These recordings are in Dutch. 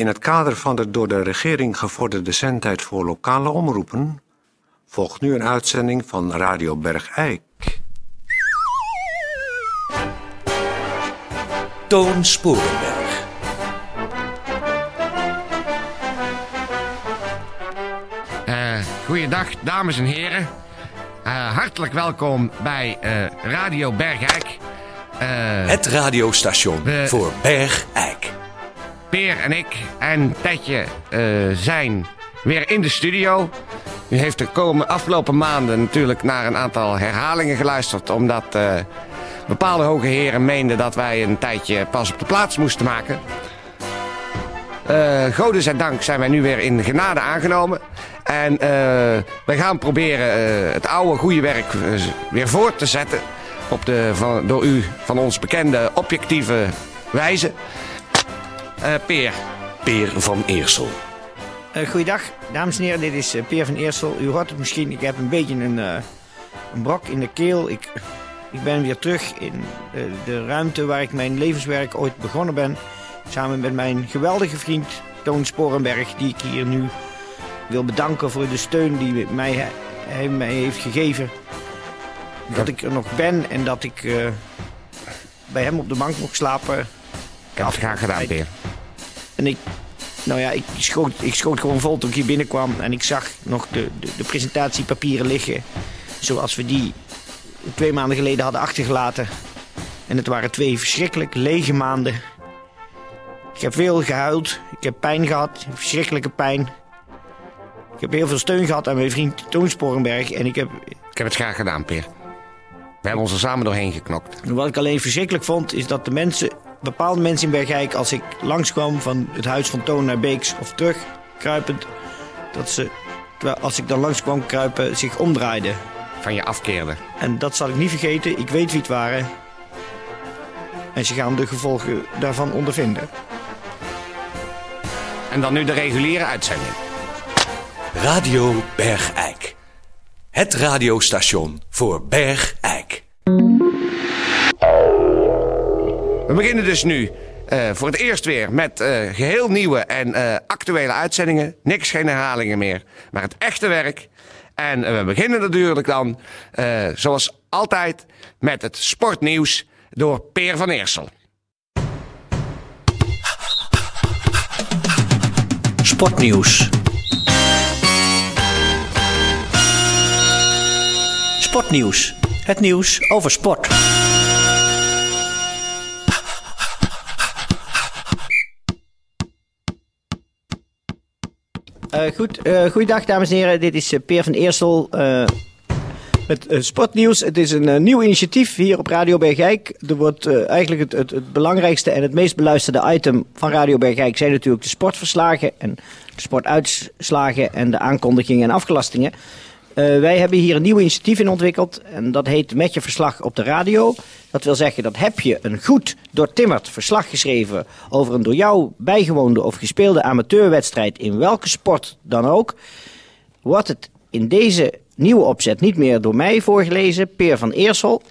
In het kader van de door de regering gevorderde zendtijd voor lokale omroepen volgt nu een uitzending van Radio Bergijk. Toon Sporenberg. Uh, goeiedag, dames en heren. Uh, hartelijk welkom bij uh, Radio Bergijk. Het radiostation voor Bergijk. Peer en ik en Tetje zijn weer in de studio. U heeft de komende afgelopen maanden natuurlijk naar een aantal herhalingen geluisterd... omdat bepaalde hoge heren meenden dat wij een tijdje pas op de plaats moesten maken. Uh, Goden zijn dank zijn wij nu weer in genade aangenomen. En wij gaan proberen het oude goede werk weer voort te zetten. Op de, van, door u van ons bekende objectieve wijze. Peer. Peer van Eersel. goeiedag, dames en heren. Dit is Peer van Eersel. U hoort het misschien, ik heb een beetje een, een brok in de keel. Ik ik ben weer terug in de, de, ruimte waar ik mijn levenswerk ooit begonnen ben. Samen met mijn geweldige vriend Toon Sporenberg, die ik hier nu wil bedanken voor de steun die mij, hij mij heeft gegeven. Dat ik er nog ben en dat ik uh, bij hem op de bank mocht slapen. Ik heb het graag gedaan, Peer. En ik, nou ja, ik schoot, ik schoot gewoon vol toen ik hier binnenkwam. En ik zag nog de, de, de presentatiepapieren liggen. Zoals we die twee maanden geleden hadden achtergelaten. En het waren twee verschrikkelijk lege maanden. Ik heb veel gehuild. Ik heb pijn gehad. Verschrikkelijke pijn. Ik heb heel veel steun gehad aan mijn vriend Toon Sporenberg. En ik heb... Ik heb het graag gedaan, Peer. We hebben ons er samen doorheen geknokt. wat ik alleen verschrikkelijk vond, is dat de mensen... Bepaalde mensen in Bergijk, als ik langskwam van het huis van Toon naar Beeks of terug, kruipend... Dat ze, als ik dan langskwam kruipen, zich omdraaiden van je afkeerde. En dat zal ik niet vergeten. Ik weet wie het waren. En ze gaan de gevolgen daarvan ondervinden. En dan nu de reguliere uitzending. Radio Bergijk. Het radiostation voor Bergijk. We beginnen dus nu uh, voor het eerst weer met uh, geheel nieuwe en uh, actuele uitzendingen. Niks geen herhalingen meer, maar het echte werk. En we beginnen natuurlijk dan, zoals altijd, met het sportnieuws door Peer van Eersel. Sportnieuws. Sportnieuws. Het nieuws over sport. Goed, uh, goeiedag dames en heren. Dit is uh, Peer van Eersel met Sportnieuws. Het is een nieuw initiatief hier op Radio Bergijk. Er wordt eigenlijk het, het, het, belangrijkste en het meest beluisterde item van Radio Bergijk zijn natuurlijk de sportverslagen en de sportuitslagen en de aankondigingen en afgelastingen. Wij hebben hier een nieuw initiatief in ontwikkeld en dat heet Met je verslag op de radio. Dat wil zeggen dat heb je een goed doortimmerd verslag geschreven over een door jou bijgewoonde of gespeelde amateurwedstrijd in welke sport dan ook, wordt het in deze nieuwe opzet niet meer door mij voorgelezen, Peer van Eersel,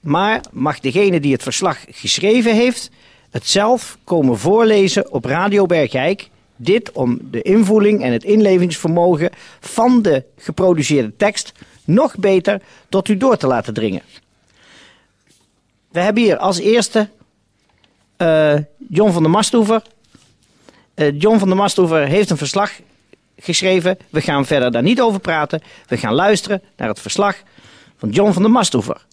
maar mag degene die het verslag geschreven heeft het zelf komen voorlezen op Radio Bergijk. Dit om de invoeling en het inlevingsvermogen van de geproduceerde tekst nog beter tot u door te laten dringen. We hebben hier als eerste uh, John van der Masthoever. Uh, John van der Masthoever heeft een verslag geschreven. We gaan verder daar niet over praten. We gaan luisteren naar het verslag van John van der Masthoever.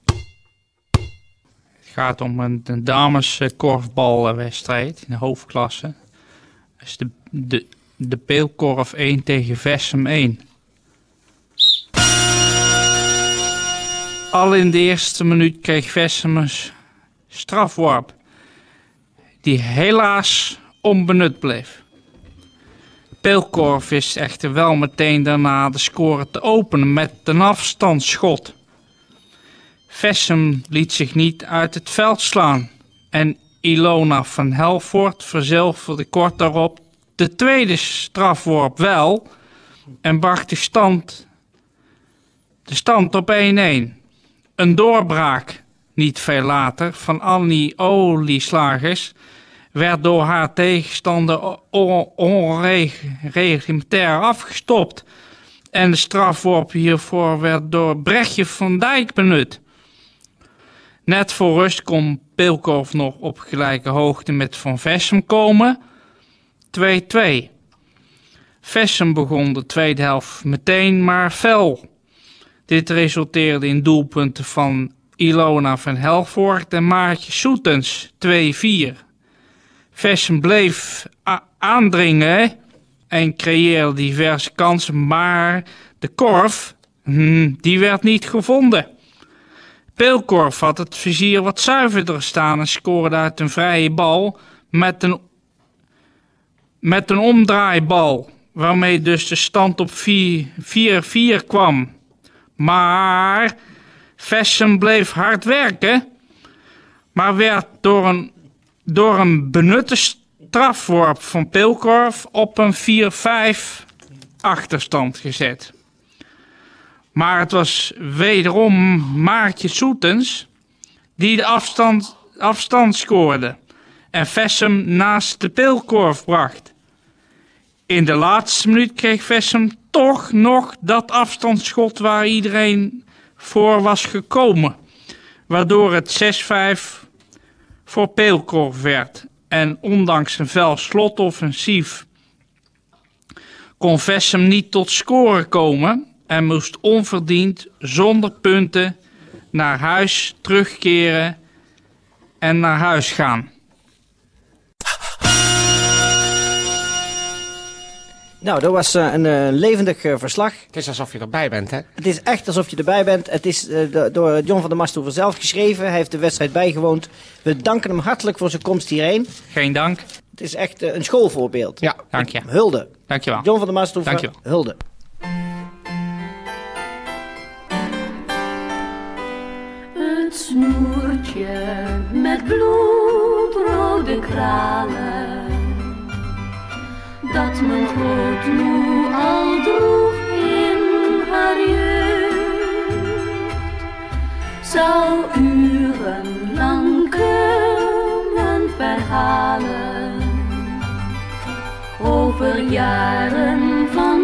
Het gaat om een, een dameskorfbalwedstrijd in de hoofdklasse. Dat is de, de, de Peelkorf 1 tegen Vessem 1. Al in de eerste minuut kreeg Vessemers strafworp, die helaas onbenut bleef. Peelkorf wist echter wel meteen daarna de score te openen met een afstandsschot. Vessem liet zich niet uit het veld slaan en Ilona van Helvoort verzilverde kort daarop de tweede strafworp wel en bracht de stand, de stand op 1-1 een doorbraak, niet veel later, van Annie Olieslagers werd door haar tegenstander o- onreglementair afgestopt. En de strafworp hiervoor werd door Brechtje van Dijk benut. Net voor rust kon Pilkov nog op gelijke hoogte met Van Vessem komen. 2-2. Vessem begon de tweede helft meteen maar fel. Dit resulteerde in doelpunten van Ilona van Helvoort en Maartje Soetens 2-4. Vessem bleef aandringen en creëerde diverse kansen, maar de korf, hmm, die werd niet gevonden. Peelkorf had het vizier wat zuiverder staan en scoorde uit een vrije bal met een, met een omdraaibal, waarmee dus de stand op 4-4 kwam. Maar Vessem bleef hard werken, maar werd door een, door een benutte strafworp van Pilkorf op een 4-5 achterstand gezet. Maar het was wederom Maartje Soetens die de afstand, afstand scoorde en Vessem naast de Pilkorf bracht. In de laatste minuut kreeg Vessem toch nog dat afstandsschot waar iedereen voor was gekomen. Waardoor het 6-5 voor Peelkorf werd. En ondanks een fel slotoffensief kon Vessem niet tot scoren komen. En moest onverdiend zonder punten naar huis terugkeren en naar huis gaan. Nou, dat was eh, een eh, levendig eh, verslag. Het is alsof je erbij bent, hè? Het is echt alsof je erbij bent. Het is do- door John van der Masthoeven zelf geschreven. Hij heeft de wedstrijd bijgewoond. We danken hem hartelijk voor zijn komst hierheen. Geen dank. Het is echt een schoolvoorbeeld. Ja. Dank je. Hulde. Dankjewel. John van der Masthoeven. Dankjewel. Hulde. Het snoertje met bloedrode kralen Dat mijn grootmoe al droeg in haar jeugd. Zou urenlang kunnen verhalen Over jaren van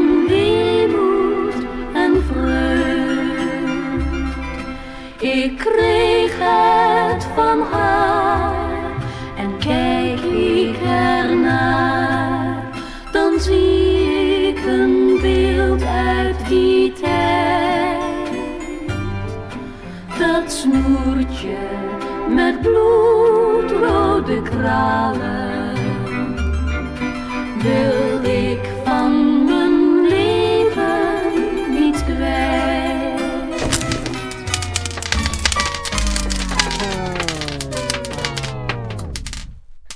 snoertje met bloedrode kralen wil ik van mijn leven niet kwijt.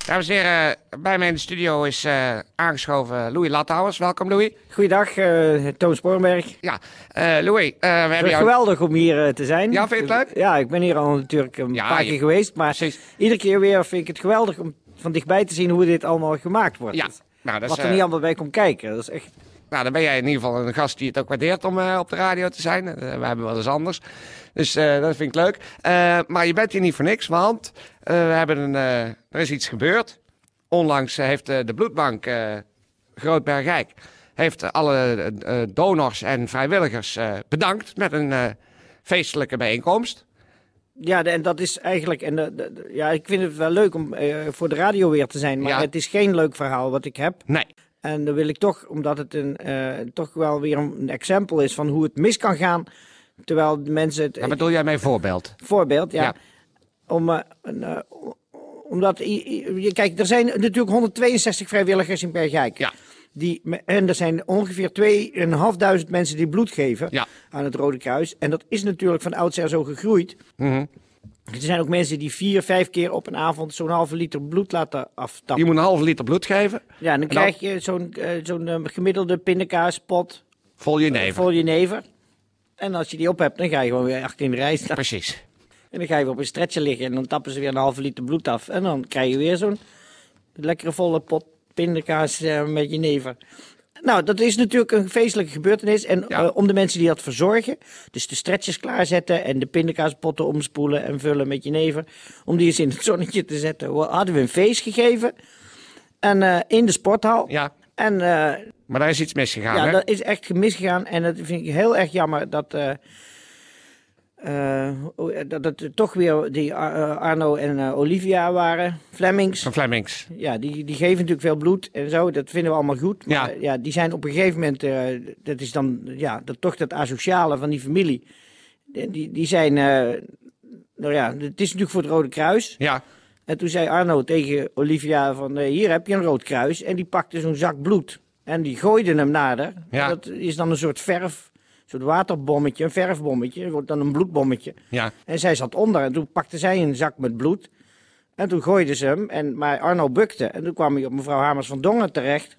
Dames en heren, bij mij in de studio is eh, aangeschoven Louis Lathouwers. Welkom, Louis. Goeiedag, eh Toon Sporenberg. Ja, eh, Louis, we hebben Het is jou... geweldig om hier te zijn. Ja, vind je het leuk? Ja, ik ben hier al natuurlijk een Ja, paar je- keer geweest. Maar Precies. iedere keer weer vind ik het geweldig om van dichtbij te zien hoe dit allemaal gemaakt wordt. Ja, nou, dat is, Wat er niet allemaal bij komt kijken. Dat is echt... nou, dan ben jij in ieder geval een gast die het ook waardeert om op de radio te zijn. We hebben wel eens anders. Dus dat vind ik leuk. Maar je bent hier niet voor niks, want we hebben een, er is iets gebeurd. Onlangs heeft eh, de bloedbank eh Grootbergijk heeft alle eh, donors en vrijwilligers bedankt met een feestelijke bijeenkomst. Ja, en dat is eigenlijk. En de, ja, ik vind het wel leuk om voor de radio weer te zijn. Maar Ja. het is geen leuk verhaal wat ik heb. Nee, En dan wil ik toch, omdat het een, toch wel weer een, exempel is van hoe het mis kan gaan. Terwijl de mensen het. bedoel jij mijn voorbeeld. voorbeeld, ja. Ja. Om, een, eh, omdat, je, kijk, er zijn natuurlijk 162 vrijwilligers in Bergijk. Ja. Die, en er zijn ongeveer 2.500 mensen die bloed geven Ja. aan het Rode Kruis. En dat is natuurlijk van oudsher zo gegroeid. Mhm. Er zijn ook mensen die vier, vijf keer op een avond zo'n halve liter bloed laten aftappen. Je moet een halve liter bloed geven. Ja, en dan En dan- krijg je zo'n eh, zo'n eh, gemiddelde pindakaaspot Vol je neven. vol jenever. En als je die op hebt, dan ga je gewoon weer achter in de rij staan. Precies. En dan ga je weer op een stretcher liggen en dan tappen ze weer een halve liter bloed af. En dan krijg je weer zo'n lekkere volle pot pindakaas eh, met jenever. Nou, dat is natuurlijk een feestelijke gebeurtenis. En Ja. eh, om de mensen die dat verzorgen, dus de stretchers klaarzetten en de pindakaaspotten omspoelen en vullen met jenever, om die eens in het zonnetje te zetten, hadden we een feest gegeven. En eh, in de sporthal. Ja, En maar daar is iets misgegaan, ja, hè? dat is echt misgegaan. En dat vind ik heel erg jammer dat. Eh, eh, dat het toch weer die eh, Arno en Olivia waren. Flemings. Van Flemings. Ja, die, die geven natuurlijk veel bloed en zo. Dat vinden we allemaal goed. Ja. Maar ja, die zijn op een gegeven moment. dat is dan ja, dat, toch dat asociale van die familie. Die, die, zijn. nou ja, het is natuurlijk voor het Rode Kruis. Ja, En toen zei Arno tegen Olivia van, hier heb je een rood kruis. En die pakte zo'n zak bloed. En die gooide hem nader. Ja. Dat is dan een soort verf, soort waterbommetje, een verfbommetje. Wordt dan een bloedbommetje. ja, En zij zat onder en toen pakte zij een zak met bloed. En toen gooide ze hem, en, maar Arno bukte. En toen kwam hij op mevrouw Hamers van Dongen terecht.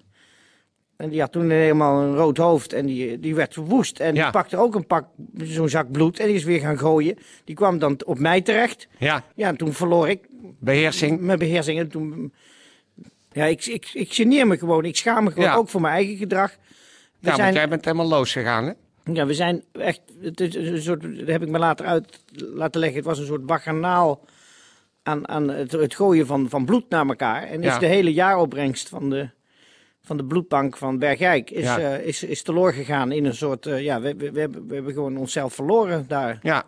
En die had toen helemaal een rood hoofd en die, die werd verwoest. En Ja. die pakte ook een pak, zo'n zak bloed en die is weer gaan gooien. Die kwam dan op mij terecht. ja. Ja, en toen verloor ik Beheersing. mijn beheersing. En toen, ja, ik, ik, ik geneer me gewoon. Ik schaam me gewoon Ja. ook voor mijn eigen gedrag. We Ja, zijn, want jij bent helemaal los gegaan, hè? Ja, we zijn echt. Het is een soort, dat heb ik me later uit laten leggen. Het was een soort baganaal aan, aan het, het gooien van, van bloed naar elkaar. En is Ja. de hele jaaropbrengst van de, van de bloedbank van Bergijk is, Ja. eh, is, is teloor gegaan in een soort. eh, ja, we, we, we, hebben, we hebben gewoon onszelf verloren daar. Ja.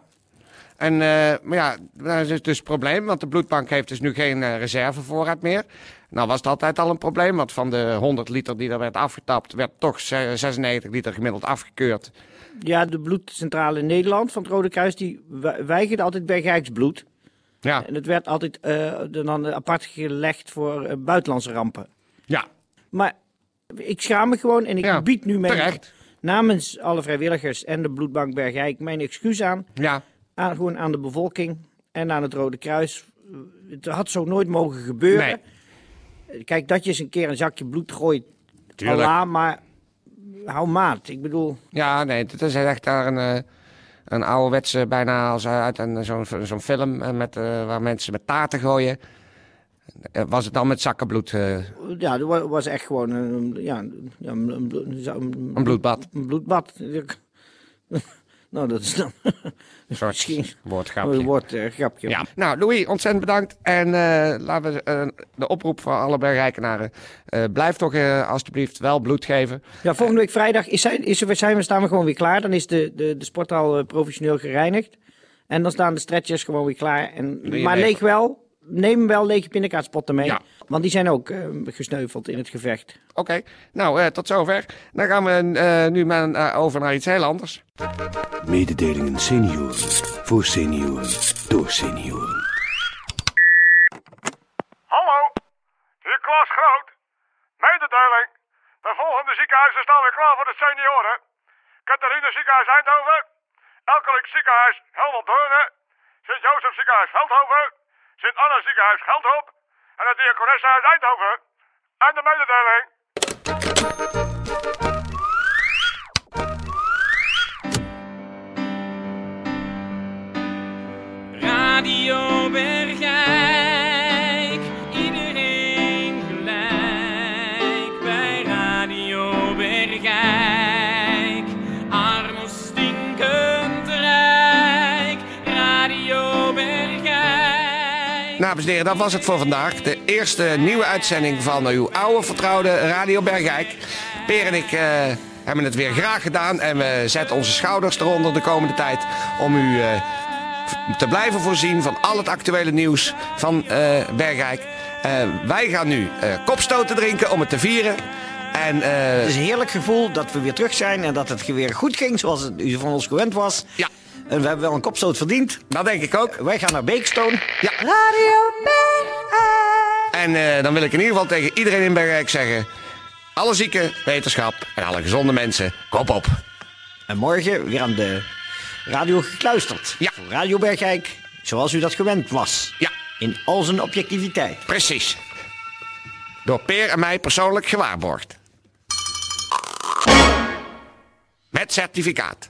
En, eh, maar ja, dat is dus het probleem, want de bloedbank heeft dus nu geen reservevoorraad meer. Nou was het altijd al een probleem, want van de 100 liter die er werd afgetapt, werd toch ze- 96 liter gemiddeld afgekeurd. Ja, de bloedcentrale in Nederland van het Rode Kruis die we- weigerde altijd Bergijksbloed. Ja, En het werd altijd eh, dan apart gelegd voor eh, buitenlandse rampen. ja, Maar ik schaam me gewoon en ik Ja, bied nu mijn, terecht. namens alle vrijwilligers en de Bloedbank Bergijk mijn excuus aan, Ja, aan. Gewoon aan de bevolking en aan het Rode Kruis. Het had zo nooit mogen gebeuren. Kijk, dat je eens een keer een zakje bloed gooit, Tuurlijk. Allah, maar hou maat. Ik bedoel, ja, nee, het is echt daar een, eh, een ouderwetse, bijna als uit een, zo'n, zo'n film eh, met, eh, waar mensen met taarten gooien. Eh, Was het dan met zakkenbloed, eh, ja, wa- was echt gewoon een, ja, ja, een, een, een- een bloedbad? een bloedbad. Nou, dat is dan Een soort woordgrapje. een woordgrapje. Ja. Nou, Louis, ontzettend bedankt. En eh, laten we eh, de oproep voor alle Bergrijkenaren. eh blijf toch eh, alstublieft wel bloed geven. Ja, volgende week vrijdag is, zijn, is, er- zijn we, staan we gewoon weer klaar. Dan is de, de, de sporthal eh, professioneel gereinigd. En dan staan de stretchers gewoon weer klaar. En, maar leeg wel. Neem wel lege pindakaaspotten mee. Ja. Want die zijn ook eh, gesneuveld in het gevecht. Oké, nou, eh, tot zover. Dan gaan we eh, nu maar eh, over naar iets heel anders. Mededelingen senioren. Voor senioren. Door senioren. Hallo, hier Klaas Groot. Mededeling. De volgende ziekenhuizen staan weer klaar voor de senioren. Catharine ziekenhuis Eindhoven. Elkerlijk ziekenhuis Helmond Deurne. Sint-Jozef ziekenhuis Veldhoven. Sint-Anna ziekenhuis Geldrop. En het Diakonessenhuis Eindhoven. En de mededeling. Radio Bergijk, Dames en heren, dat was het voor vandaag. De eerste nieuwe uitzending van uw oude vertrouwde Radio Bergijk. Peer en ik eh, hebben het weer graag gedaan. En we zetten onze schouders eronder de komende tijd om u eh, te blijven voorzien van al het actuele nieuws van eh, Bergijk. Wij gaan nu kopstoten drinken om het te vieren. En Het is een heerlijk gevoel dat we weer terug zijn. En dat het weer goed ging zoals het u van ons gewend was. ja, En we hebben wel een kopstoot verdiend. dat denk ik ook. Wij gaan naar Beekstone. Ja. Radio Bergijk. En eh, dan wil ik in ieder geval tegen iedereen in Bergijk zeggen... alle zieken, wetenschap en alle gezonde mensen, kop op. En morgen weer aan de radio gekluisterd. Ja. Voor Radio Bergijk, zoals u dat gewend was. Ja. In al zijn objectiviteit. Precies. Door Peer en mij persoonlijk gewaarborgd. Met certificaat.